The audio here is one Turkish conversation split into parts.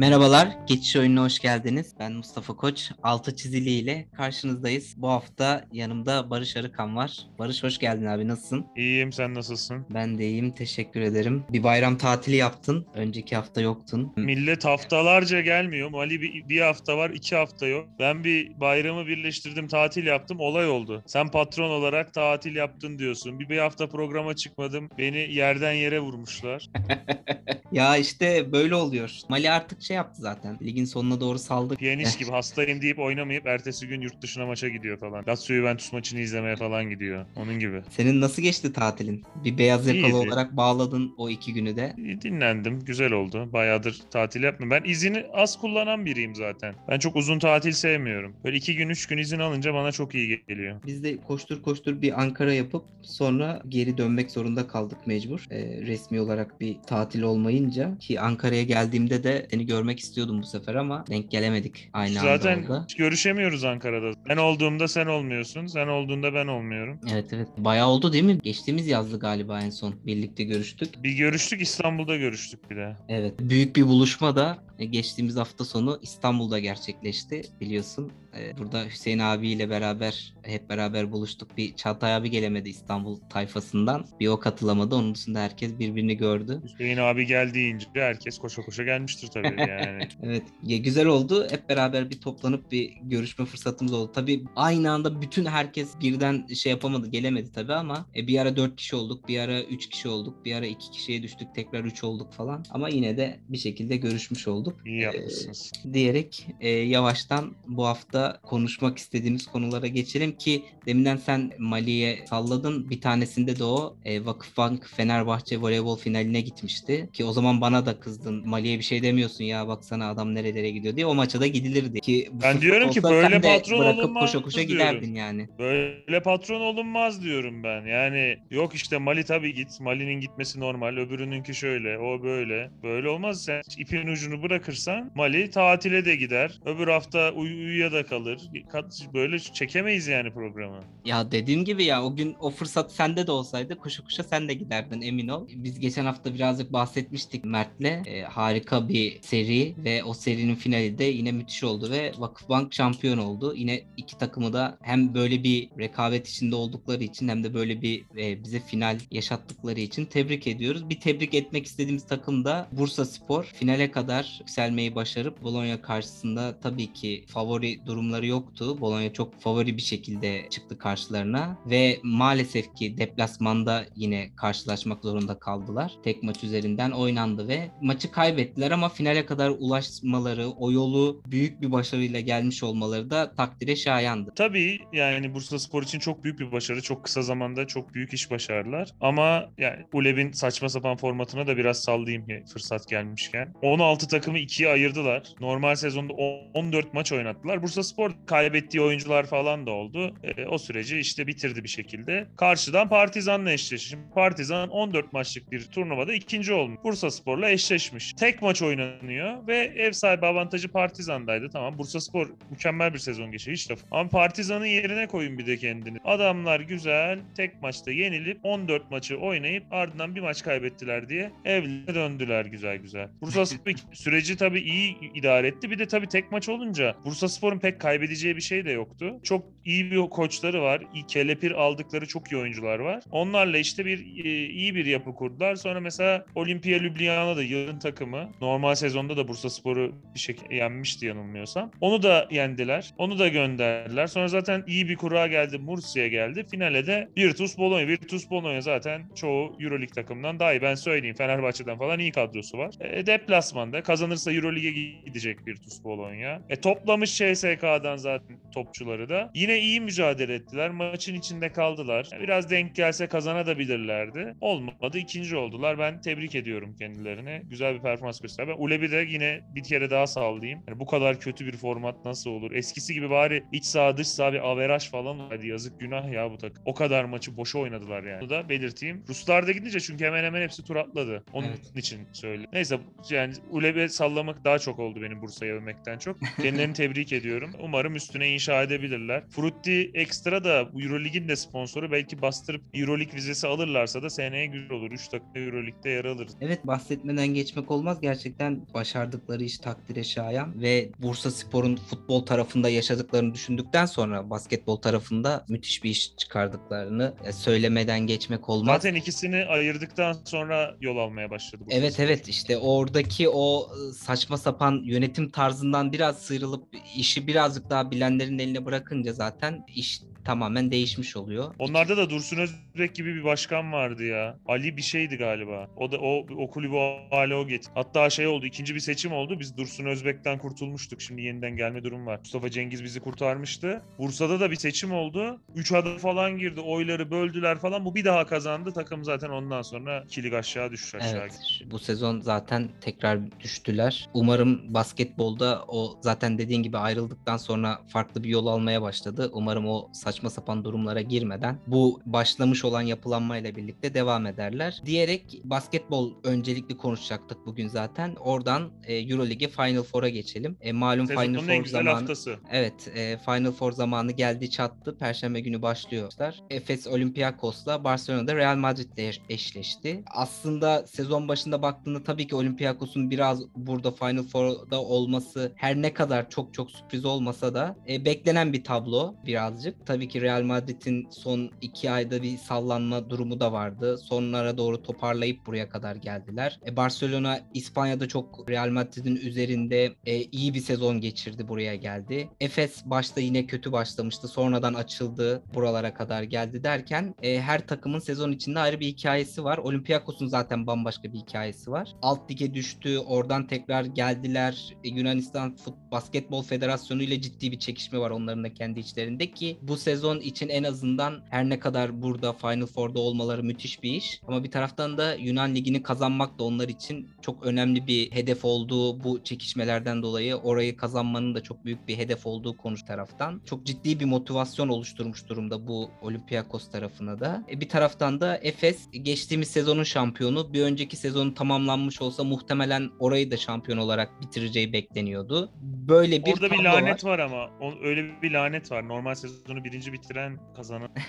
Merhabalar, Geçiş Oyununa hoş geldiniz. Ben Mustafa Koç. Altı çizili ile karşınızdayız. Bu hafta yanımda Barış Arıkan var. Barış hoş geldin abi, nasılsın? İyiyim, sen nasılsın? Ben de iyiyim, teşekkür ederim. Bir bayram tatili yaptın. Önceki hafta yoktun. Millet haftalarca gelmiyor. Mali bir, bir hafta var, iki hafta yok. Ben bir bayramı birleştirdim, tatil yaptım, olay oldu. Sen patron olarak tatil yaptın diyorsun. Bir, bir hafta programa çıkmadım, beni yerden yere vurmuşlar. ya işte böyle oluyor. Mali artık şey yaptı zaten. Ligin sonuna doğru saldı. Piyanist gibi hastayım deyip oynamayıp ertesi gün yurt dışına maça gidiyor falan. Lazio Juventus maçını izlemeye falan gidiyor. Onun gibi. Senin nasıl geçti tatilin? Bir beyaz yakalı İyiydi. olarak bağladın o iki günü de. Dinlendim. Güzel oldu. Bayağıdır tatil yapmıyorum. Ben izini az kullanan biriyim zaten. Ben çok uzun tatil sevmiyorum. Böyle iki gün, üç gün izin alınca bana çok iyi geliyor. Biz de koştur koştur bir Ankara yapıp sonra geri dönmek zorunda kaldık mecbur. Ee, resmi olarak bir tatil olmayınca ki Ankara'ya geldiğimde de seni görmek istiyordum bu sefer ama denk gelemedik aynı Zaten anda hiç görüşemiyoruz Ankara'da. Ben olduğumda sen olmuyorsun. Sen olduğunda ben olmuyorum. Evet evet. Bayağı oldu değil mi? Geçtiğimiz yazdı galiba en son. Birlikte görüştük. Bir görüştük İstanbul'da görüştük bir de. Evet. Büyük bir buluşma da e, geçtiğimiz hafta sonu İstanbul'da gerçekleşti biliyorsun. E, Burada Hüseyin abiyle beraber hep beraber buluştuk. Bir Çağatay abi gelemedi İstanbul tayfasından. Bir o katılamadı. Onun dışında herkes birbirini gördü. Hüseyin abi geldi deyince herkes koşa koşa gelmiştir tabii yani. Evet ya güzel oldu. Hep beraber bir toplanıp bir görüşme fırsatımız oldu. Tabii aynı anda bütün herkes birden şey yapamadı, gelemedi tabii ama e, bir ara 4 kişi olduk, bir ara 3 kişi olduk, bir ara 2 kişiye düştük, tekrar 3 olduk falan. Ama yine de bir şekilde görüşmüş olduk. İyi yapmışsınız. diyerek e, yavaştan bu hafta konuşmak istediğimiz konulara geçelim ki deminden sen Mali'ye salladın. Bir tanesinde de o e, Vakıfbank Fenerbahçe voleybol finaline gitmişti. Ki o zaman bana da kızdın. Mali'ye bir şey demiyorsun ya baksana adam nerelere gidiyor diye. O maça da gidilirdi. Ki Ben diyorum ki böyle patron bırakıp olunmaz koşa koşa diyorum. giderdin yani. Böyle patron olunmaz diyorum ben. Yani yok işte Mali tabii git. Mali'nin gitmesi normal. Öbürününki şöyle. O böyle. Böyle olmaz. Sen ipin ucunu bırakırsan Mali tatile de gider. Öbür hafta uy- uyuya da kalır. Böyle çekemeyiz yani programı. Ya dediğim gibi ya o gün o fırsat sende de olsaydı koşa koşa sen de giderdin emin ol. Biz geçen hafta birazcık bahsetmiştik Mert'le. Ee, harika bir seri ve o serinin finali de yine müthiş oldu ve Vakıfbank şampiyon oldu. Yine iki takımı da hem böyle bir rekabet içinde oldukları için hem de böyle bir e, bize final yaşattıkları için tebrik ediyoruz. Bir tebrik etmek istediğimiz takım da Bursa Spor. Finale kadar yükselmeyi başarıp Bologna karşısında tabii ki favori durumları yoktu. Bologna çok favori bir şekilde çıktı karşılarına ve maalesef ki deplasmanda yine karşılaşmak zorunda kaldılar. Tek maç üzerinden oynandı ve maçı kaybettiler ama finale kadar ulaşmaları, o yolu büyük bir başarıyla gelmiş olmaları da takdire şayandı. Tabii yani Bursa Spor için çok büyük bir başarı. Çok kısa zamanda çok büyük iş başardılar. Ama yani ULEB'in saçma sapan formatına da biraz sallayayım fırsat gelmişken. 16 takımı ikiye ayırdılar. Normal sezonda 14 maç oynattılar. Bursa Spor kaybettiği oyuncular falan da oldu. E, o süreci işte bitirdi bir şekilde. Karşıdan Partizan'la eşleşti. Partizan 14 maçlık bir turnuvada ikinci olmuş. Bursa Spor'la eşleşmiş. Tek maç oynanıyor ve ev sahibi avantajı Partizan'daydı. Tamam Bursa Spor mükemmel bir sezon geçirdi. Hiç laf. Ama Partizan'ın yerine koyun bir de kendini. Adamlar güzel tek maçta yenilip 14 maçı oynayıp ardından bir maç kaybettiler diye evlerine döndüler güzel güzel. Bursa Spor süreci tabii iyi idare etti. Bir de tabii tek maç olunca Bursa Spor'un pek kaybedeceği bir şey de yoktu. Çok iyi bir koçları var. İyi kelepir aldıkları çok iyi oyuncular var. Onlarla işte bir e, iyi bir yapı kurdular. Sonra mesela Olimpia Ljubljana da yılın takımı. Normal sezonda da Bursa Spor'u bir şekilde yenmişti yanılmıyorsam. Onu da yendiler. Onu da gönderdiler. Sonra zaten iyi bir kura geldi. Mursi'ye geldi. Finale de Virtus Bologna. Virtus Bologna zaten çoğu Euroleague takımından daha iyi. Ben söyleyeyim. Fenerbahçe'den falan iyi kadrosu var. E, deplasmanda kazanırsa Euroleague'e gidecek Virtus Bologna. E, toplamış CSK'dan zaten topçuları da. Yine iyi mücadele ettiler. Maçın içinde kaldılar. Biraz denk gelse kazanabilirlerdi. Olmadı. ikinci oldular. Ben tebrik ediyorum kendilerine. Güzel bir performans gösterdi. Ulebi de yine bir kere daha sallayayım. Yani bu kadar kötü bir format nasıl olur? Eskisi gibi bari iç saha dış saha bir averaj falan hadi yazık günah ya bu takım. O kadar maçı boşa oynadılar yani. Bunu da belirteyim. Ruslar da gidince çünkü hemen hemen hepsi tur atladı. Onun Evet. için söyle. Neyse yani Ulebe sallamak daha çok oldu benim Bursa'yı övmekten çok. Kendilerini tebrik ediyorum. Umarım üstüne inşa edebilirler. Frutti Extra da Eurolig'in de sponsoru. Belki bastırıp Eurolig vizesi alırlarsa da seneye güzel olur. 3 takım Eurolig'de yer alırız. Evet bahsetmeden geçmek olmaz. Gerçekten başardıkları iş takdire şayan ve Bursa Spor'un futbol tarafında yaşadıklarını düşündükten sonra basketbol tarafında müthiş bir iş çıkardıklarını e, söylemeden geçmek olmaz. Zaten ikisini ayırdıktan sonra yol almaya başladı. Bursa Evet Spor. evet işte oradaki o ıı, saçma sapan yönetim tarzından biraz sıyrılıp işi birazcık daha bilenlerin eline bırakınca zaten iş tamamen değişmiş oluyor. Onlarda da Dursun Özbek gibi bir başkan vardı ya. Ali bir şeydi galiba. O da o, o kulübü o hale o getirdi. Hatta şey oldu ikinci bir seçim oldu. Biz Dursun Özbek'ten kurtulmuştuk. Şimdi yeniden gelme durum var. Mustafa Cengiz bizi kurtarmıştı. Bursa'da da bir seçim oldu. 3 adım falan girdi. Oyları böldüler falan. Bu bir daha kazandı. Takım zaten ondan sonra iki lig aşağı düştü aşağı. Evet, gitti. bu sezon zaten tekrar düştüler. Umarım basketbolda o zaten dediğin gibi ayrıldıktan sonra farklı bir yol almaya başladı. Umarım o saçma sapan durumlara girmeden bu başlamış olan yapılanmayla birlikte devam ederler. Diyerek basketbol öncelikli konuşacaktık bugün zaten. Oradan e, Euroligi Final Four'a geçelim. E, malum Final Sezonun en Four zamanı. haftası. Evet, e, Final Four zamanı geldi çattı. Perşembe günü başlıyorlar. Efes Olympiakos'la Barcelona'da Real Madrid'le eş- eşleşti. Aslında sezon başında baktığında tabii ki Olympiakos'un biraz burada Final Four'da olması her ne kadar çok çok sürpriz olmasa da e, beklenen bir tablo birazcık. Tabii ki Real Madrid'in son iki ayda bir sallanma durumu da vardı. Sonlara doğru toparlayıp buraya kadar geldiler. E, Barcelona İspanya'da çok Real Madrid'in üzerinde e, iyi bir sezon geçirdi buraya geldi. Efes başta yine kötü başlamıştı. Sonradan açıldı. Buralara kadar geldi derken e, her takımın sezon içinde ayrı bir hikayesi var. Olympiakos'un zaten bambaşka bir hikayesi var. Alt lige düştü. Oradan tekrar geldiler. E, Yunanistan Fut Basketbol Federasyonu ile ciddi bir çekişme var onların da kendi içlerinde ki bu sezon için en azından her ne kadar burada Final Four'da olmaları müthiş bir iş ama bir taraftan da Yunan Ligi'ni kazanmak da onlar için çok önemli bir hedef olduğu bu çekişmelerden dolayı orayı kazanmanın da çok büyük bir hedef olduğu konuş taraftan. Çok ciddi bir motivasyon oluşturmuş durumda bu Olympiakos tarafına da. E, bir taraftan da Efes geçtiğimiz sezonun şampiyonu. Bir önceki sezonu tamamlanmış olsa muhtemelen orayı da şampiyon olarak bitireceği bekleniyordu. Böyle bir Orada bir tablo var. lanet var. ama. Öyle bir lanet var. Normal sezonu birinci bitiren kazanan.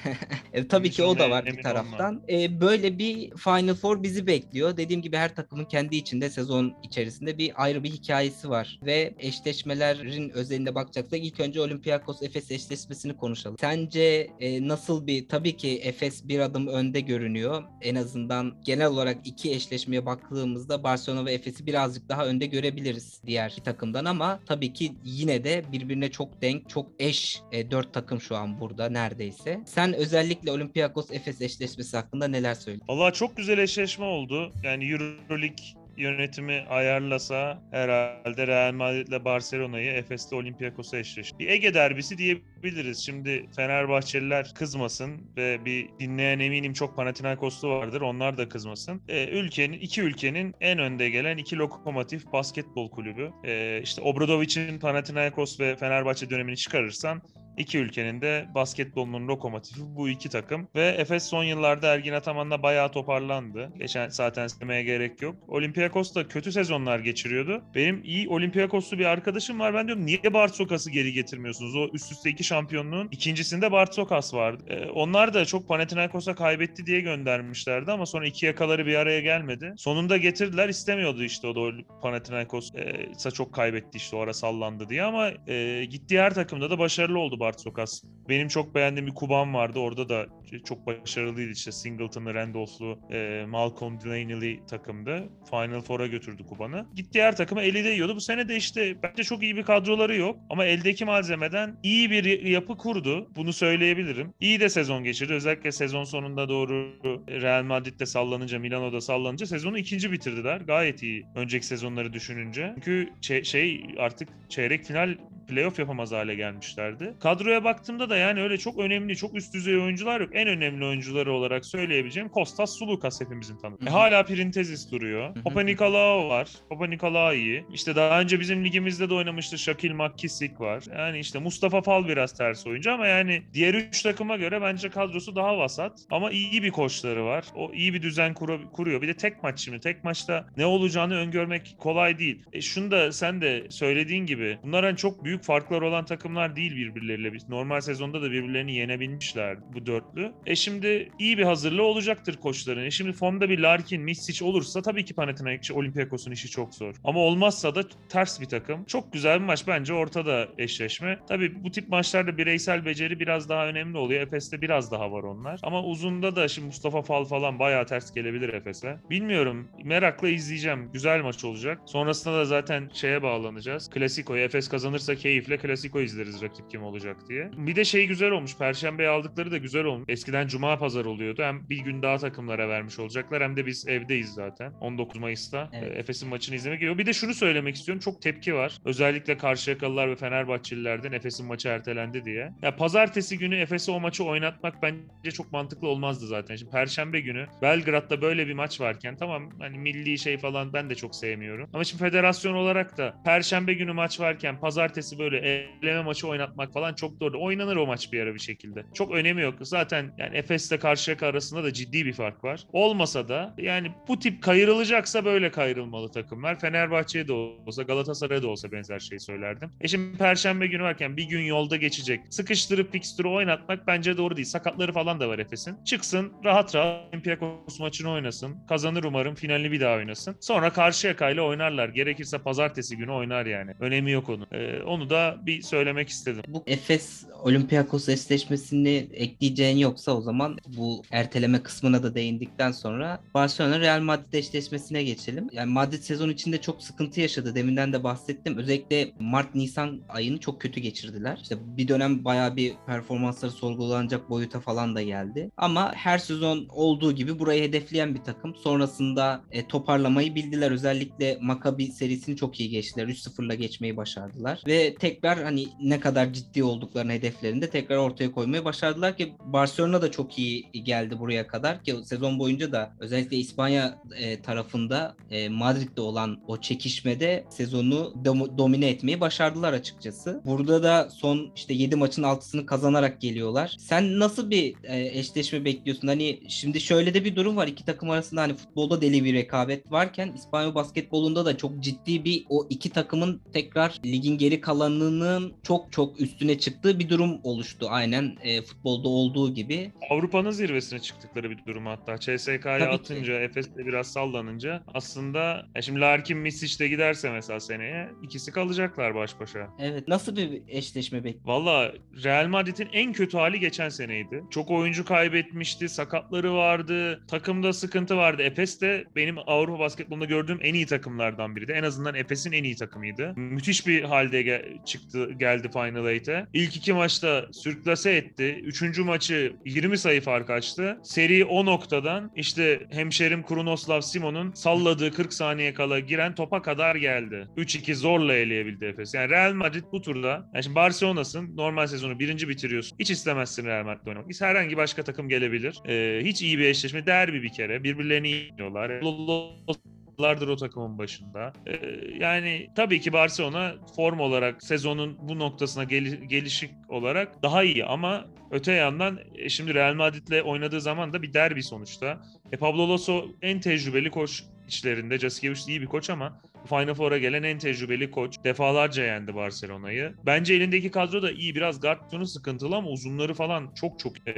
E, tabii ki o da var bir taraftan. E, böyle bir Final Four bizi bekliyor. Dediğim gibi her takımın kendi içinde sezon içerisinde bir ayrı bir hikayesi var. Ve eşleşmelerin özelinde bakacaksak ilk önce Olympiakos Efes eşleşmesini konuşalım. Sence e, nasıl bir tabii ki Efes bir adım önde görünüyor. En azından genel olarak iki eşleşmeye baktığımızda Barcelona ve Efes'i birazcık daha önde görebiliriz diğer bir takımdan ama tabii ki yine de birbirine çok denk, çok eş e, dört takım şu an burada neredeyse. Sen özellikle Olympiakos Efes eşleşmesi hakkında neler söylüyorsun? Allah çok güzel eşleşme oldu. Yani Euroleague yönetimi ayarlasa herhalde Real Madrid'le Barcelona'yı Efes'le Olympiakos'a eşleşti. Bir Ege derbisi diyebiliriz. Şimdi Fenerbahçeliler kızmasın ve bir dinleyen eminim çok Panathinaikoslu vardır. Onlar da kızmasın. Ee, ülkenin iki ülkenin en önde gelen iki lokomotif basketbol kulübü. Ee, işte Obradovic'in Panathinaikos ve Fenerbahçe dönemini çıkarırsan İki ülkenin de basketbolunun lokomotifi bu iki takım. Ve Efes son yıllarda Ergin Ataman'la bayağı toparlandı. Geçen zaten söylemeye gerek yok. Olympiakos da kötü sezonlar geçiriyordu. Benim iyi Olympiakoslu bir arkadaşım var. Ben diyorum niye Bartsokas'ı geri getirmiyorsunuz? O üst üste iki şampiyonluğun ikincisinde Bartsokas vardı. Ee, onlar da çok Panathinaikos'a kaybetti diye göndermişlerdi ama sonra iki yakaları bir araya gelmedi. Sonunda getirdiler istemiyordu işte o da Panathinaikos e, çok kaybetti işte o ara sallandı diye ama e, gittiği her takımda da başarılı oldu Bartsokas. Benim çok beğendiğim bir Kuban vardı. Orada da çok başarılıydı işte Singleton'lı, Randolph'lu, e, Malcolm Delaney'li takımdı. Final Four'a götürdü Kuban'ı. Gittiği her takıma eli değiyordu. Bu sene de işte bence çok iyi bir kadroları yok. Ama eldeki malzemeden iyi bir yapı kurdu. Bunu söyleyebilirim. İyi de sezon geçirdi. Özellikle sezon sonunda doğru Real Madrid'de sallanınca, Milano'da sallanınca sezonu ikinci bitirdiler. Gayet iyi önceki sezonları düşününce. Çünkü şey artık çeyrek final playoff yapamaz hale gelmişlerdi. Kadroya baktığımda da yani öyle çok önemli, çok üst düzey oyuncular yok. En önemli oyuncuları olarak söyleyebileceğim Kostas Sulukas hepimizin tanıdığı. E, hala Printezis duruyor. Papa Nikolaou var. Papa Nikolaou iyi. İşte daha önce bizim ligimizde de oynamıştı Şakil McKissick var. Yani işte Mustafa Fal biraz ters oyuncu ama yani diğer üç takıma göre bence kadrosu daha vasat. Ama iyi bir koçları var. O iyi bir düzen kuru- kuruyor. Bir de tek maç şimdi. Tek maçta ne olacağını öngörmek kolay değil. E şunu da sen de söylediğin gibi bunlar hani çok büyük farklar olan takımlar değil birbirleriyle. Normal sezonda da birbirlerini yenebilmişler bu dörtlü. E şimdi iyi bir hazırlığı olacaktır koçların. E şimdi formda bir Larkin, Misic olursa tabii ki Panathinaikos, Olympiakos'un işi çok zor. Ama olmazsa da ters bir takım. Çok güzel bir maç bence ortada eşleşme. Tabii bu tip maçlarda bireysel beceri biraz daha önemli oluyor. Efes'te biraz daha var onlar. Ama uzunda da şimdi Mustafa Fal falan bayağı ters gelebilir Efes'e. Bilmiyorum. Merakla izleyeceğim. Güzel maç olacak. Sonrasında da zaten şeye bağlanacağız. Klasiko. Efes kazanırsa keyifle Klasiko izleriz rakip kim olacak diye. Bir de şey güzel olmuş. Perşembe aldıkları da güzel olmuş. Eskiden Cuma pazar oluyordu. Hem bir gün daha takımlara vermiş olacaklar hem de biz evdeyiz zaten. 19 Mayıs'ta Evet. e, Efes'in maçını izlemek geliyor. Bir de şunu söylemek istiyorum. Çok tepki var. Özellikle Karşıyakalılar ve Fenerbahçelilerden Efes'in maçı ertelendi diye. Ya pazartesi günü Efes'e o maçı oynatmak bence çok mantıklı olmazdı zaten. Şimdi perşembe günü Belgrad'da böyle bir maç varken tamam hani milli şey falan ben de çok sevmiyorum. Ama şimdi federasyon olarak da perşembe günü maç varken pazartesi böyle eleme maçı oynatmak falan çok doğru. Oynanır o maç bir ara bir şekilde. Çok önemi yok. Zaten yani Efes'le Karşıyaka arasında da ciddi bir fark var. Olmasa da yani bu tip kayırılacaksa böyle kayırılmalı takımlar. Fenerbahçe'ye de olsa Galatasaray'a da olsa benzer şeyi söylerdim. E şimdi perşembe günü varken bir gün yolda geçecek. Sıkıştırıp fikstürü oynatmak bence doğru değil. Sakatları falan da var Efes'in. Çıksın rahat rahat Olympiakos maçını oynasın. Kazanır umarım finalini bir daha oynasın. Sonra Karşıyaka ile oynarlar. Gerekirse pazartesi günü oynar yani. Önemi yok onun. Ee, onu da bir söylemek istedim. Bu Efes Olympiakos eşleşmesini ekleyeceğin yoksa o zaman bu erteleme kısmına da değindikten sonra Barcelona Real Madrid eşleşmesine geçelim. Yani Madrid sezon içinde çok sıkıntı yaşadı. Deminden de bahsettim. Özellikle Mart-Nisan ayını çok kötü geçirdiler. İşte bir dönem bayağı bir performansları sorgulanacak boyuta falan da geldi. Ama her sezon olduğu gibi burayı hedefleyen bir takım. Sonrasında e, toparlamayı bildiler. Özellikle Maccabi serisini çok iyi geçtiler. 3-0'la geçmeyi başardılar. Ve tekrar hani ne kadar ciddi olduklarını hedeflerinde tekrar ortaya koymayı başardılar ki Barcelona da çok iyi geldi buraya kadar ki sezon boyunca da özellikle İspanya e, tarafında e, Madrid'de olan o çekişmede sezonu dom- domine etmeyi başardılar açıkçası. Burada da son işte 7 maçın 6'sını kazanarak geliyorlar. Sen nasıl bir e, eşleşme bekliyorsun? Hani şimdi şöyle de bir durum var. İki takım arasında hani futbolda deli bir rekabet varken İspanya basketbolunda da çok ciddi bir o iki takımın tekrar ligin geri kalanının çok çok üstüne çıktığı bir durum oluştu. Aynen e, futbolda olduğu gibi. Avrupa'nın zirvesine çıktıkları bir durum hatta. CSK'ya atınca, Efes'te biraz sallanınca aslında ya şimdi Larkin Misic de giderse mesela seneye ikisi kalacaklar baş başa. Evet. Nasıl bir eşleşme bekliyorsun? Valla Real Madrid'in en kötü hali geçen seneydi. Çok oyuncu kaybetmişti, sakatları vardı, takımda sıkıntı vardı. Efes de benim Avrupa basketbolunda gördüğüm en iyi takımlardan biriydi. En azından Efes'in en iyi takımıydı. Müthiş bir halde ge- çıktı geldi Final Eight'e. İlk iki maçta sürklase etti. Üçüncü maçı 20 sayı fark açtı. Seri o noktadan işte hemşerim Krunoslav Simon'un salladığı 40 saniye kala giren topa kadar geldi. 3-2 zorla eleyebildi Efes. Yani Real Madrid bu turda yani şimdi Barcelona'sın normal sezonu birinci bitiriyorsun. Hiç istemezsin Real Madrid'de oynamak. Herhangi başka takım gelebilir. Ee, hiç iyi bir eşleşme. Derbi bir kere. Birbirlerini yiyorlar. Yıllardır o takımın başında. Ee, yani tabii ki Barcelona form olarak sezonun bu noktasına geli- gelişik olarak daha iyi ama öte yandan e, şimdi Real Madrid'le oynadığı zaman da bir derbi sonuçta. E Pablo Lasso en tecrübeli koç içlerinde. Jasikevic iyi bir koç ama Final Four'a gelen en tecrübeli koç. Defalarca yendi Barcelona'yı. Bence elindeki kadro da iyi. Biraz guard planu sıkıntılı ama uzunları falan çok çok e,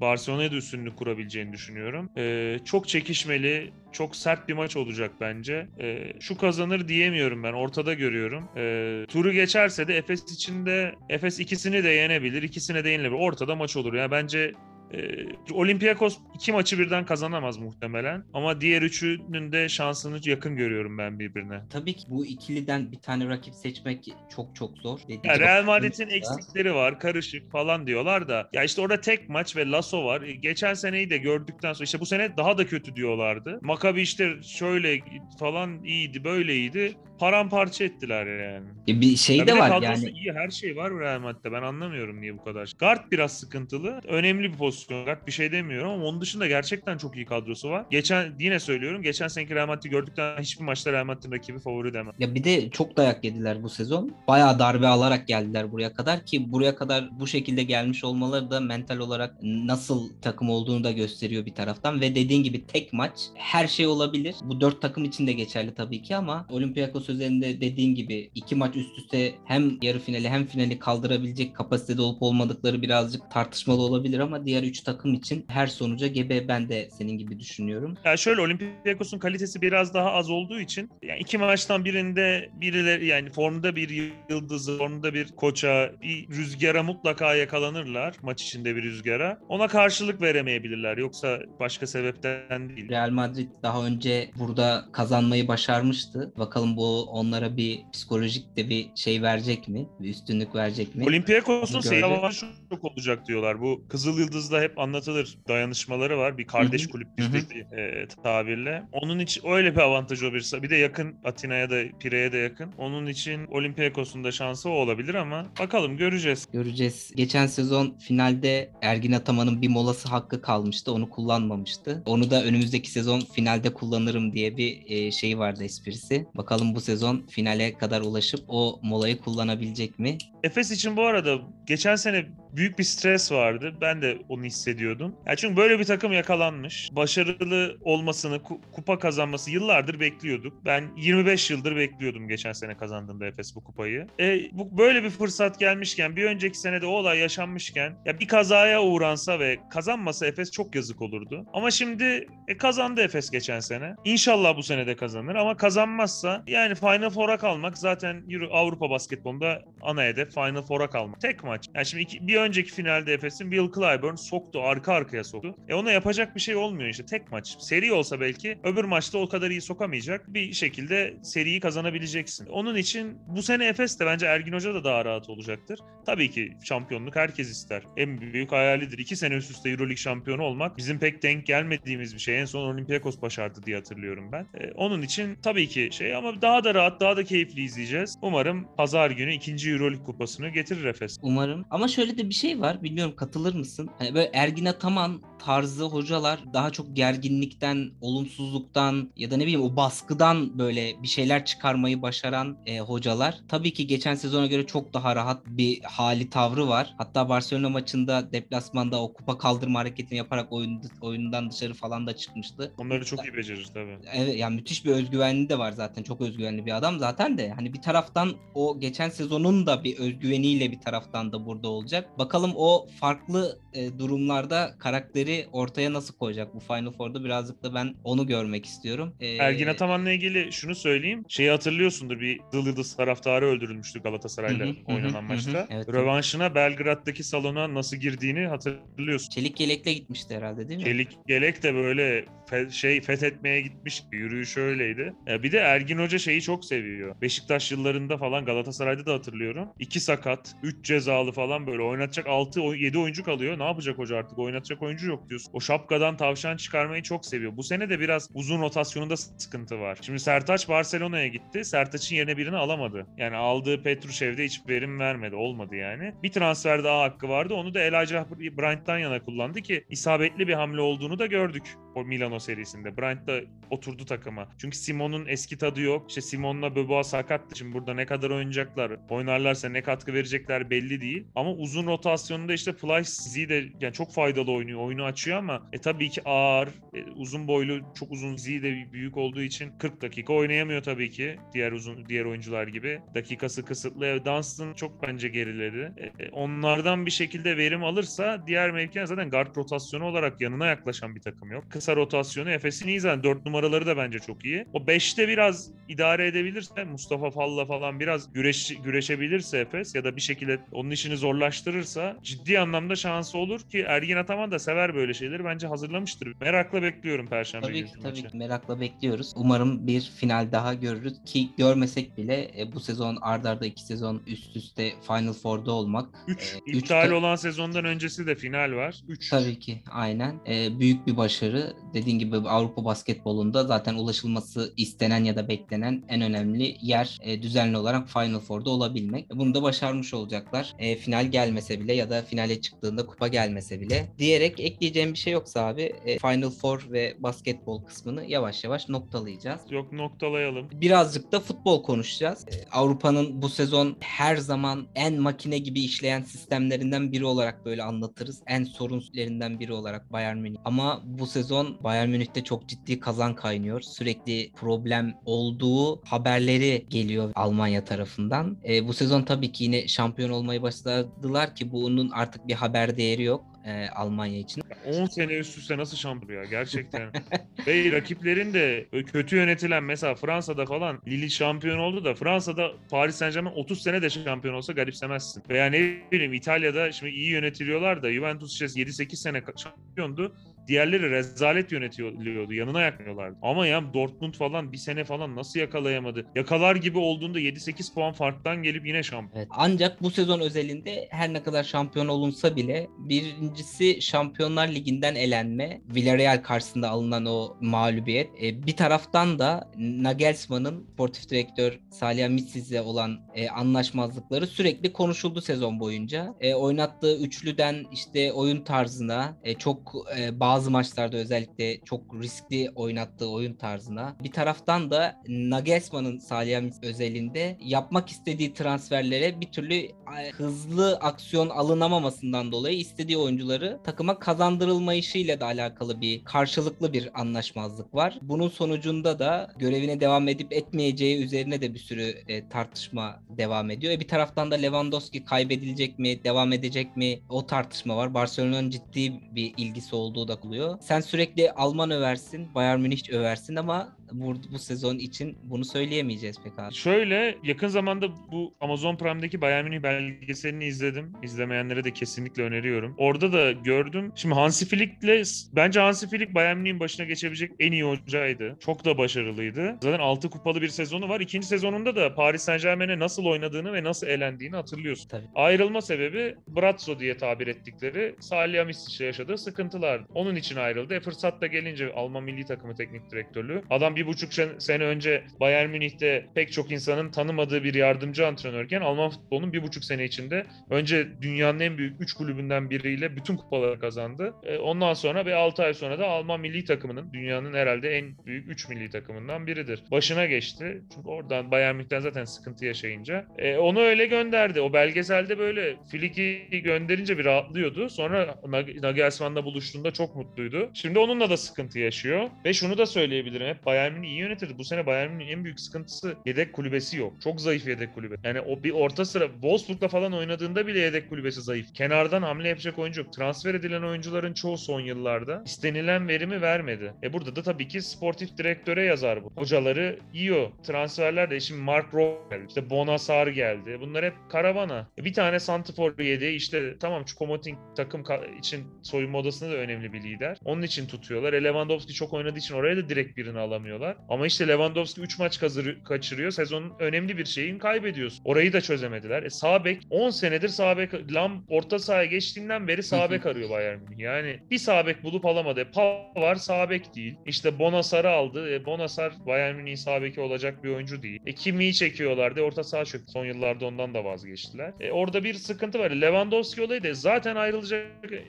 Barcelona'ya da üstünlük kurabileceğini düşünüyorum. E, çok çekişmeli, çok sert bir maç olacak bence. E, şu kazanır diyemiyorum ben. Ortada görüyorum. E, turu geçerse de Efes için de Efes ikisini de yenebilir. ikisine de yenilebilir. Ortada maç olur. Yani bence ee, Olympiakos iki maçı birden kazanamaz muhtemelen. Ama diğer üçünün de şansını yakın görüyorum ben birbirine. Tabii ki bu ikiliden bir tane rakip seçmek çok çok zor. Dediğim Ya Real Madrid'in eksikleri var, karışık falan diyorlar da. Ya işte orada tek maç ve Lasso var. E, Geçen seneyi de gördükten sonra işte bu sene daha da kötü diyorlardı. Maccabi işte şöyle falan iyiydi, böyle iyiydi. Paramparça ettiler yani. E, bir şey Ya de var yani. iyi her şey var Real Madrid'de. Ben anlamıyorum niye bu kadar. Guard biraz sıkıntılı. Önemli bir pozisyon guard bir şey demiyorum ama onun dışında gerçekten çok iyi kadrosu var. Geçen yine söylüyorum geçen seneki Real Madrid'i gördükten hiçbir maçta Real Madrid'in rakibi favori demem. Ya bir de çok dayak yediler bu sezon. Bayağı darbe alarak geldiler buraya kadar ki buraya kadar bu şekilde gelmiş olmaları da mental olarak nasıl takım olduğunu da gösteriyor bir taraftan ve dediğin gibi tek maç her şey olabilir. Bu dört takım için de geçerli tabii ki ama Olympiakos üzerinde dediğin gibi iki maç üst üste hem yarı finali hem finali kaldırabilecek kapasitede olup olmadıkları birazcık tartışmalı olabilir ama diğer üç takım için her sonuca gebe ben de senin gibi düşünüyorum. Ya şöyle Olympiakos'un kalitesi biraz daha az olduğu için yani iki maçtan birinde birileri yani formda bir yıldızı, formda bir koça, bir rüzgara mutlaka yakalanırlar maç içinde bir rüzgara. Ona karşılık veremeyebilirler yoksa başka sebepten değil. Real Madrid daha önce burada kazanmayı başarmıştı. Bakalım bu onlara bir psikolojik de bir şey verecek mi? Bir üstünlük verecek mi? Olympiakos'un Onu seyir gördük. avantajı çok olacak diyorlar. Bu Kızıl Yıldız'da hep anlatılır. Dayanışmaları var. Bir kardeş kulüp bizdeki e, tabirle. Onun için öyle bir avantajı olabilir. Bir de yakın Atina'ya da Pire'ye de yakın. Onun için Olympiakos'un da şansı o olabilir ama bakalım göreceğiz. Göreceğiz. Geçen sezon finalde Ergin Ataman'ın bir molası hakkı kalmıştı. Onu kullanmamıştı. Onu da önümüzdeki sezon finalde kullanırım diye bir e, şey vardı esprisi. Bakalım bu sezon finale kadar ulaşıp o molayı kullanabilecek mi? Efes için bu arada geçen sene büyük bir stres vardı. Ben de onu hissediyordum. Ya çünkü böyle bir takım yakalanmış. Başarılı olmasını, ku- kupa kazanması yıllardır bekliyorduk. Ben 25 yıldır bekliyordum geçen sene kazandığında Efes bu kupayı. E, bu böyle bir fırsat gelmişken, bir önceki senede o olay yaşanmışken ya bir kazaya uğransa ve kazanmasa Efes çok yazık olurdu. Ama şimdi e, kazandı Efes geçen sene. İnşallah bu sene de kazanır ama kazanmazsa yani Final Four'a kalmak zaten Euro, Avrupa basketbolunda ana hedef Final Four'a kalmak. Tek maç. Yani şimdi iki- bir önceki finalde Efes'in Bill Clyburn soktu, arka arkaya soktu. E ona yapacak bir şey olmuyor işte tek maç. Seri olsa belki öbür maçta o kadar iyi sokamayacak. Bir şekilde seriyi kazanabileceksin. Onun için bu sene Efes de bence Ergin Hoca da daha rahat olacaktır. Tabii ki şampiyonluk herkes ister. En büyük hayalidir. İki sene üst üste Euroleague şampiyonu olmak bizim pek denk gelmediğimiz bir şey. En son Olympiakos başardı diye hatırlıyorum ben. E, onun için tabii ki şey ama daha da rahat, daha da keyifli izleyeceğiz. Umarım pazar günü ikinci Euroleague kupasını getirir Efes. Umarım. Ama şöyle de bir şey var. Bilmiyorum katılır mısın? Hani böyle Ergin Ataman tarzı hocalar daha çok gerginlikten, olumsuzluktan ya da ne bileyim o baskıdan böyle bir şeyler çıkarmayı başaran e, hocalar. Tabii ki geçen sezona göre çok daha rahat bir hali tavrı var. Hatta Barcelona maçında deplasmanda o kupa kaldırma hareketini yaparak oyun, oyundan dışarı falan da çıkmıştı. Onları çok iyi becerir tabii. Evet yani müthiş bir özgüvenli de var zaten. Çok özgüvenli bir adam zaten de. Hani bir taraftan o geçen sezonun da bir özgüveniyle bir taraftan da burada olacak. Bakalım o farklı e, durumlarda karakteri ortaya nasıl koyacak bu Final Four'da birazcık da ben onu görmek istiyorum. E, Ergin Ataman'la ilgili şunu söyleyeyim. Şeyi hatırlıyorsundur bir Dıl Yıldız taraftarı öldürülmüştü Galatasaray'la Hı hı, hı hı, oynanan hı maçta. hı. Evet. Rövanşına Belgrad'daki salona nasıl girdiğini hatırlıyorsun. Çelik yelekle gitmişti herhalde değil mi? Çelik Gelek de böyle fe- şey fethetmeye gitmiş yürüyüş öyleydi. Ya bir de Ergin Hoca şeyi çok seviyor. Beşiktaş yıllarında falan Galatasaray'da da hatırlıyorum. İki sakat, üç cezalı falan böyle oynatacak 6 7 oyuncu kalıyor. Ne yapacak hoca artık? Oynatacak oyuncu yok diyorsun. O şapkadan tavşan çıkarmayı çok seviyor. Bu sene de biraz uzun rotasyonunda sıkıntı var. Şimdi Sertaç Barcelona'ya gitti. Sertaç'ın yerine birini alamadı. Yani aldığı Petrushev'de hiç verim vermedi. Olmadı yani. Bir transfer daha hakkı vardı. Onu da Elijah Bryant'tan yana kullandı ki isabetli bir hamle olduğunu da gördük o Milano serisinde. Bryant da oturdu takıma. Çünkü Simon'un eski tadı yok. İşte Simon'la Böboğa sakattı. Şimdi burada ne kadar oynayacaklar, oynarlarsa ne katkı verecekler belli değil. Ama uzun rotasyonunda işte Plyce Z de yani çok faydalı oynuyor. Oyunu açıyor ama e tabii ki ağır, e, uzun boylu, çok uzun Z de büyük olduğu için 40 dakika oynayamıyor tabii ki. Diğer uzun diğer oyuncular gibi. Dakikası kısıtlı. E, Dunstan çok bence geriledi. E, e, onlardan bir şekilde verim alırsa diğer mevkiden zaten guard rotasyonu olarak yanına yaklaşan bir takım yok. Kısa rotasyonu Efes'in iyi zaten. 4 numaraları da bence çok iyi. O 5'te biraz idare edebilirse Mustafa Falla falan biraz güreş, güreşebilirse Efes ya da bir şekilde onun işini zorlaştırırsa ciddi anlamda şansı olur ki Ergin Ataman da sever böyle şeyleri. Bence hazırlamıştır. Merakla bekliyorum Perşembe Tabii ki tabii ki merakla bekliyoruz. Umarım bir final daha görürüz ki görmesek bile e, bu sezon ardarda arda iki sezon üst üste Final Four'da olmak 3 e, üç iptal ta- olan sezondan öncesi de final var. 3. Tabii ki aynen. Ee, büyük bir başarı. Dediğin gibi Avrupa basketbolunda zaten ulaşılması istenen ya da beklenen en önemli yer e, düzenli olarak Final Four'da olabilmek. Bunu da başarmış olacaklar. E, final gelmese bile ya da finale çıktığında kupa gelmese bile. Diyerek ekleyeceğim bir şey yoksa abi e, Final Four ve basketbol kısmını yavaş yavaş noktalayacağız. Yok noktalayalım. Birazcık da futbol konuşacağız. E, Avrupa'nın bu sezon her zaman en makine gibi işleyen sistemlerinden biri olarak böyle anlatırız. En sorunlerinden biri olarak Bayern Münih. Ama bu sezon Bayern Münih'te çok ciddi kazan kaynıyor. Sürekli problem olduğu haberleri geliyor Almanya tarafından. E, bu sezon tabii ki yine şampiyon olmayı başladılar ki bunun artık bir haber değeri yok e, Almanya için. 10 sene üst üste nasıl şampiyon ya gerçekten. Ve rakiplerin de kötü yönetilen mesela Fransa'da falan Lille şampiyon oldu da Fransa'da Paris Saint Germain 30 sene de şampiyon olsa garipsemezsin. Veya ne bileyim İtalya'da şimdi iyi yönetiliyorlar da Juventus işte 7-8 sene şampiyondu. Diğerleri rezalet yönetiliyordu. Yanına yakmıyorlardı. Ama ya Dortmund falan bir sene falan nasıl yakalayamadı? Yakalar gibi olduğunda 7-8 puan farktan gelip yine şampiyon. Evet. Ancak bu sezon özelinde her ne kadar şampiyon olunsa bile birincisi Şampiyonlar Ligi'nden elenme. Villarreal karşısında alınan o mağlubiyet. E, bir taraftan da Nagelsmann'ın sportif direktör Salihamidzic'le olan e, anlaşmazlıkları sürekli konuşuldu sezon boyunca. E, oynattığı üçlüden işte oyun tarzına e, çok e, bazı maçlarda özellikle çok riskli oynattığı oyun tarzına. Bir taraftan da Nagelsmann'ın Salihamidzic özelinde yapmak istediği transferlere bir türlü hızlı aksiyon alınamamasından dolayı istediği oyuncuları takıma kazandırılmayışıyla da alakalı bir karşılıklı bir anlaşmazlık var. Bunun sonucunda da görevine devam edip etmeyeceği üzerine de bir sürü e, tartışma devam ediyor. E, bir taraftan da Lewandowski kaybedilecek mi, devam edecek mi o tartışma var. Barcelona'nın ciddi bir ilgisi olduğu da oluyor. Sen sürekli Alman översin, Bayern Münih översin ama bu, bu sezon için bunu söyleyemeyeceğiz pek abi. Şöyle yakın zamanda bu Amazon Prime'deki Bayern Münih belgeselini izledim. İzlemeyenlere de kesinlikle öneriyorum. Orada da gördüm. Şimdi Hansi Flick'le bence Hansi Flick Bayern Münih'in başına geçebilecek en iyi hocaydı. Çok da başarılıydı. Zaten 6 kupalı bir sezonu var. İkinci sezonunda da Paris Saint Germain'e nasıl oynadığını ve nasıl elendiğini hatırlıyorsun. Tabii. Ayrılma sebebi Brazzo diye tabir ettikleri Salihamidzic'le yaşadığı sıkıntılar. Onun için ayrıldı. E fırsat da gelince Alman milli takımı teknik direktörlüğü. Adam bir buçuk sene önce Bayern Münih'te pek çok insanın tanımadığı bir yardımcı antrenörken Alman futbolunun bir buçuk sene içinde önce dünyanın en büyük üç kulübünden biriyle bütün kupaları kazandı. E, ondan sonra ve 6 ay sonra da Alman milli takımının dünyanın herhalde en büyük 3 milli takımından biridir. Başına geçti. Çünkü oradan Bayern Münih'ten zaten sıkıntı yaşayınca. E, onu öyle gönderdi. O belgeselde böyle Flick'i gönderince bir rahatlıyordu. Sonra Nagelsmann'la buluştuğunda çok mutluydu. Şimdi onunla da sıkıntı yaşıyor. Ve şunu da söyleyebilirim. Hep Bayern Münih iyi yönetir. Bu sene Bayern Münih'in en büyük sıkıntısı yedek kulübesi yok. Çok zayıf yedek kulübe. Yani o bir orta sıra Wolfsburg'la falan oynadığında bile yedek kulübesi zayıf. Kenardan hamle yapacak oyuncu yok. Transfer edilen oyuncuların çoğu son yıllarda istenilen verimi vermedi. E burada da tabii ki sportif direktöre yazar bu. Hocaları yiyor. Transferler de şimdi Mark Rowe işte Bonassar geldi. Bunlar hep karavana. E bir tane Santifor yedi. İşte tamam Choupo-Moting takım için soyunma odasında da önemli bir lider. Onun için tutuyorlar. E Lewandowski çok oynadığı için oraya da direkt birini alamıyorlar. Ama işte Lewandowski 3 maç kaçırıyor. Sezonun önemli bir şeyini kaybediyorsun. Orayı da çözemediler. E sağ bek 10 senedir sağ bek Lam orta sahaya geçtiğinden beri sağ bek arıyor Bayern Münih. Yani bir sağ bek bulup alamadı. E, Pavard sağ bek değil. İşte Bonassar'ı aldı. E, Bonassar Bayern Münih'in sağ beki olacak bir oyuncu değil. E, Kimi'yi çekiyorlardı. Orta saha çöktü. Son yıllarda ondan da vazgeçtiler. E, orada bir sıkıntı var. Lewandowski olayı da zaten ayrılacak.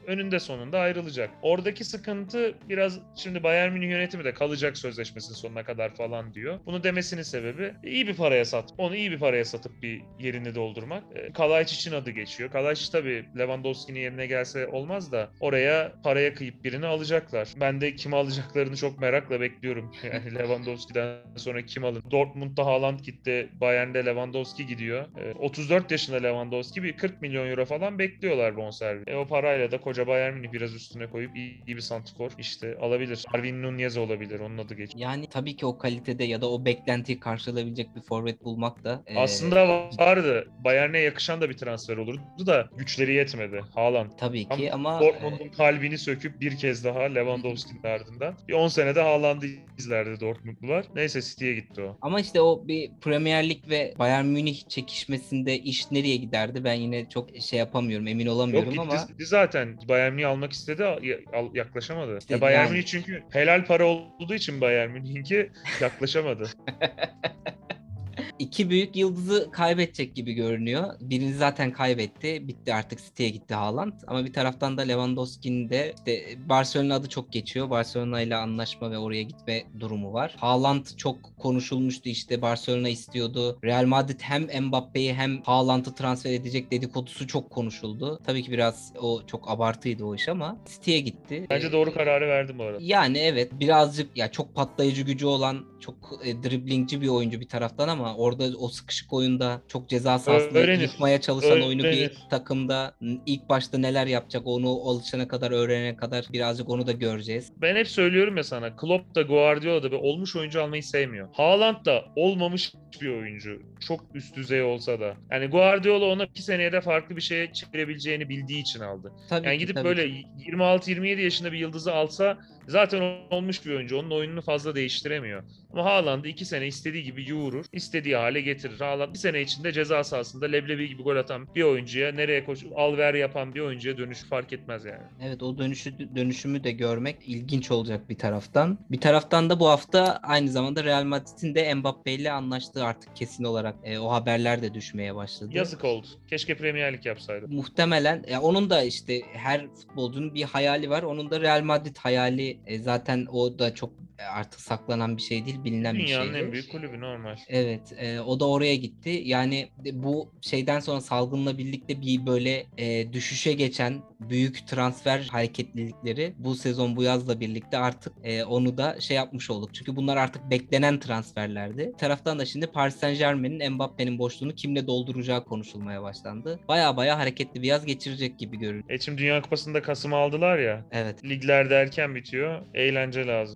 Önünde sonunda ayrılacak. Oradaki sıkıntı biraz şimdi Bayern Münih yönetimi de kalacak sözleşmesinin sonuna kadar falan diyor. Bunu demesinin sebebi iyi bir paraya sat. Onu iyi bir paraya satıp bir yerini doldurmak. E, Kalajdzic için adı geçiyor. Kalajdzic tabii Lewandowski'nin yerine gelse olmaz da oraya paraya kıyıp birini alacaklar. Ben de kimi alacaklarını çok merakla bekliyorum. Yani Lewandowski'den sonra kim alır? Dortmund'da Haaland gitti. Bayern'de Lewandowski gidiyor. E, 34 yaşında Lewandowski bir 40 milyon euro falan bekliyorlar bonservis. E, o parayla da koca Bayern Münih biraz üstüne koyup iyi, iyi bir santifor işte alabilir. Arvin Nunez olabilir. Onun adı geçiyor. Yani yani tabii ki o kalitede ya da o beklentiyi karşılayabilecek bir forvet bulmak da e, Aslında vardı. Bayern'e yakışan da bir transfer olurdu da güçleri yetmedi. Haaland. tabii ki ama Dortmund'un kalbini söküp bir kez daha Lewandowski'nin ardından. Bir 10 senede Haaland'ı izlerdi Dortmundlular. Neyse City'ye gitti o. Ama işte o bir Premier Lig ve Bayern Münih çekişmesinde iş nereye giderdi ben yine çok şey yapamıyorum emin Yok olamıyorum gitti, ama gitti zaten. Bayern Münih almak istedi yaklaşamadı. İşte ya Bayern yani- Münih çünkü helal para olduğu için Bayern Münih'inki yaklaşamadı. iki büyük yıldızı kaybedecek gibi görünüyor. Birini zaten kaybetti. Bitti artık City'ye gitti Haaland. Ama bir taraftan da Lewandowski'nin de işte Barcelona adı çok geçiyor. Barcelona ile anlaşma ve oraya gitme durumu var. Haaland çok konuşulmuştu işte Barcelona istiyordu. Real Madrid hem Mbappe'yi hem Haaland'ı transfer edecek dedikodusu çok konuşuldu. Tabii ki biraz o çok abartıydı o iş ama City'ye gitti. Bence doğru kararı verdim bu arada. yani evet birazcık ya çok patlayıcı gücü olan çok e, driblingci bir oyuncu bir taraftan ama orada o sıkışık oyunda çok ceza sahasında Öğrenir. yıkmaya çalışan oyunu bir Öğrenir. takımda ilk başta neler yapacak onu alışana kadar öğrenene kadar birazcık onu da göreceğiz. Ben hep söylüyorum ya sana Klopp da Guardiola da bir olmuş oyuncu almayı sevmiyor. Haaland da olmamış bir oyuncu. Çok üst düzey olsa da. Yani Guardiola ona iki seneye de farklı bir şeye çevirebileceğini bildiği için aldı. Tabii Yani ki, gidip tabii böyle ki. 26-27 yaşında bir yıldızı alsa zaten olmuş bir oyuncu. Onun oyununu fazla değiştiremiyor. Ama Haaland'ı iki sene istediği gibi yoğurur. istediği hale getirir. Haaland bir sene içinde ceza sahasında leblebi gibi gol atan bir oyuncuya nereye koş al ver yapan bir oyuncuya dönüşü fark etmez yani. Evet o dönüşü dönüşümü de görmek ilginç olacak bir taraftan. Bir taraftan da bu hafta aynı zamanda Real Madrid'in de Mbappe ile anlaştığı artık kesin olarak e, o haberler de düşmeye başladı. Yazık oldu. Keşke Premier Lig yapsaydı. Muhtemelen ya onun da işte her futbolcunun bir hayali var. Onun da Real Madrid hayali e, zaten o da çok e, artık saklanan bir şey değil, bilinen bir Dünyanın şey. en büyük kulübü normal. Evet, e, o da oraya gitti. Yani de- bu şeyden sonra salgınla birlikte bir böyle e, düşüşe geçen büyük transfer hareketlilikleri bu sezon bu yazla birlikte artık e, onu da şey yapmış olduk. Çünkü bunlar artık beklenen transferlerdi. Bir taraftan da şimdi Paris Saint Germain'in Mbappe'nin boşluğunu kimle dolduracağı konuşulmaya başlandı. Baya baya hareketli bir yaz geçirecek gibi görünüyor. E şimdi Dünya Kupası'nda Kasım'ı aldılar ya. Evet. Ligler de erken bitiyor. Eğlence lazım.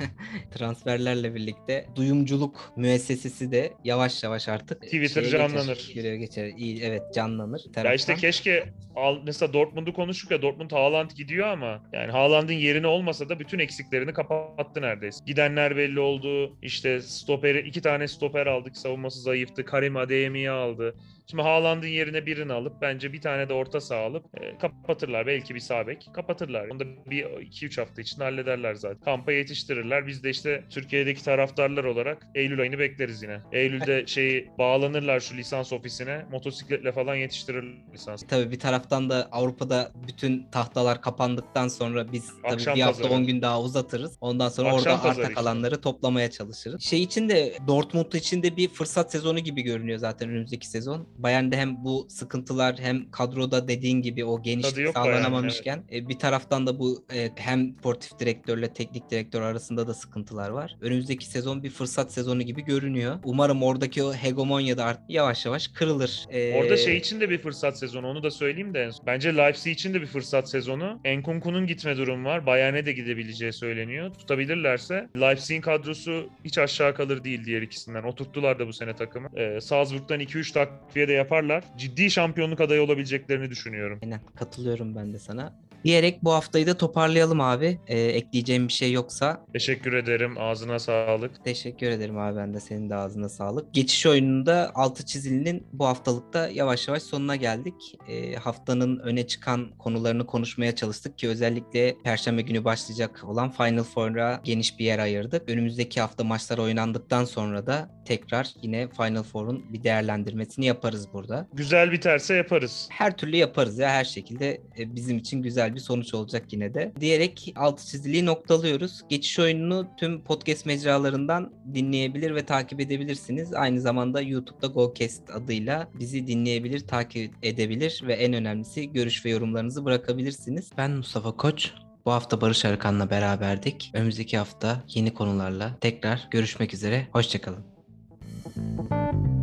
Transferlerle birlikte duyumculuk müessesesi de yavaş yavaş artık Twitter canlanır. Geçer, yürüye geçer. İyi, evet canlanır. Ya Taraftan- işte keşke al, mesela Dortmund'u konuştuk ya Dortmund Haaland gidiyor ama yani Haaland'ın yerine olmasa da bütün eksiklerini kapattı neredeyse. Gidenler belli oldu. İşte stoperi iki tane stoper aldık. Savunması zayıftı. Karim Adeyemi'yi aldı. Şimdi Haaland'ın yerine birini alıp bence bir tane de orta saha alıp e, kapatırlar. Belki bir sağ bek kapatırlar. Onu da bir 2-3 hafta içinde hallederler zaten. Kampa yetiştirirler. Biz de işte Türkiye'deki taraftarlar olarak Eylül ayını bekleriz yine. Eylül'de şeyi bağlanırlar şu lisans ofisine. Motosikletle falan yetiştirir lisans. Tabii bir taraftan da Avrupa'da bütün tahtalar kapandıktan sonra biz tabii Akşam bir hafta pazarı. 10 gün daha uzatırız. Ondan sonra Akşam orada arta işte. kalanları toplamaya çalışırız. Şey için de Dortmund için de bir fırsat sezonu gibi görünüyor zaten önümüzdeki sezon. Bayern'de hem bu sıkıntılar hem kadroda dediğin gibi o genişlik sağlanamamışken e, bir taraftan da bu e, hem sportif direktörle teknik direktör arasında da sıkıntılar var. Önümüzdeki sezon bir fırsat sezonu gibi görünüyor. Umarım oradaki o hegemonya da artık yavaş yavaş kırılır. E, Orada şey için de bir fırsat sezonu onu da söyleyeyim de. Bence Leipzig için de bir fırsat sezonu. Enkunku'nun gitme durumu var. Bayern'e de gidebileceği söyleniyor. Tutabilirlerse. Leipzig'in kadrosu hiç aşağı kalır değil diğer ikisinden. Oturttular da bu sene takımı. Ee, Salzburg'dan 2-3 takviye de yaparlar. Ciddi şampiyonluk adayı olabileceklerini düşünüyorum. Aynen katılıyorum ben de sana. Diyerek bu haftayı da toparlayalım abi. Ee, ekleyeceğim bir şey yoksa Teşekkür ederim. Ağzına sağlık. teşekkür ederim abi ben de senin de ağzına sağlık. Geçiş oyununda altı çizilinin bu haftalıkta yavaş yavaş sonuna geldik. Ee, haftanın öne çıkan konularını konuşmaya çalıştık ki özellikle Perşembe günü başlayacak olan Final Four'a geniş bir yer ayırdık. Önümüzdeki hafta maçlar oynandıktan sonra da tekrar yine Final Four'un bir değerlendirmesini yaparız burada. Güzel biterse yaparız. her türlü yaparız ya her şekilde e, bizim için güzel bir sonuç olacak yine de. Diyerek altı çiziliği noktalıyoruz. Geçiş oyununu tüm podcast mecralarından dinleyebilir ve takip edebilirsiniz. Aynı zamanda YouTube'da GoCast adıyla bizi dinleyebilir, takip edebilir ve en önemlisi görüş ve yorumlarınızı bırakabilirsiniz. Ben Mustafa Koç. Bu hafta Barış Arıkan'la beraberdik. Önümüzdeki hafta yeni konularla tekrar görüşmek üzere. Hoşçakalın.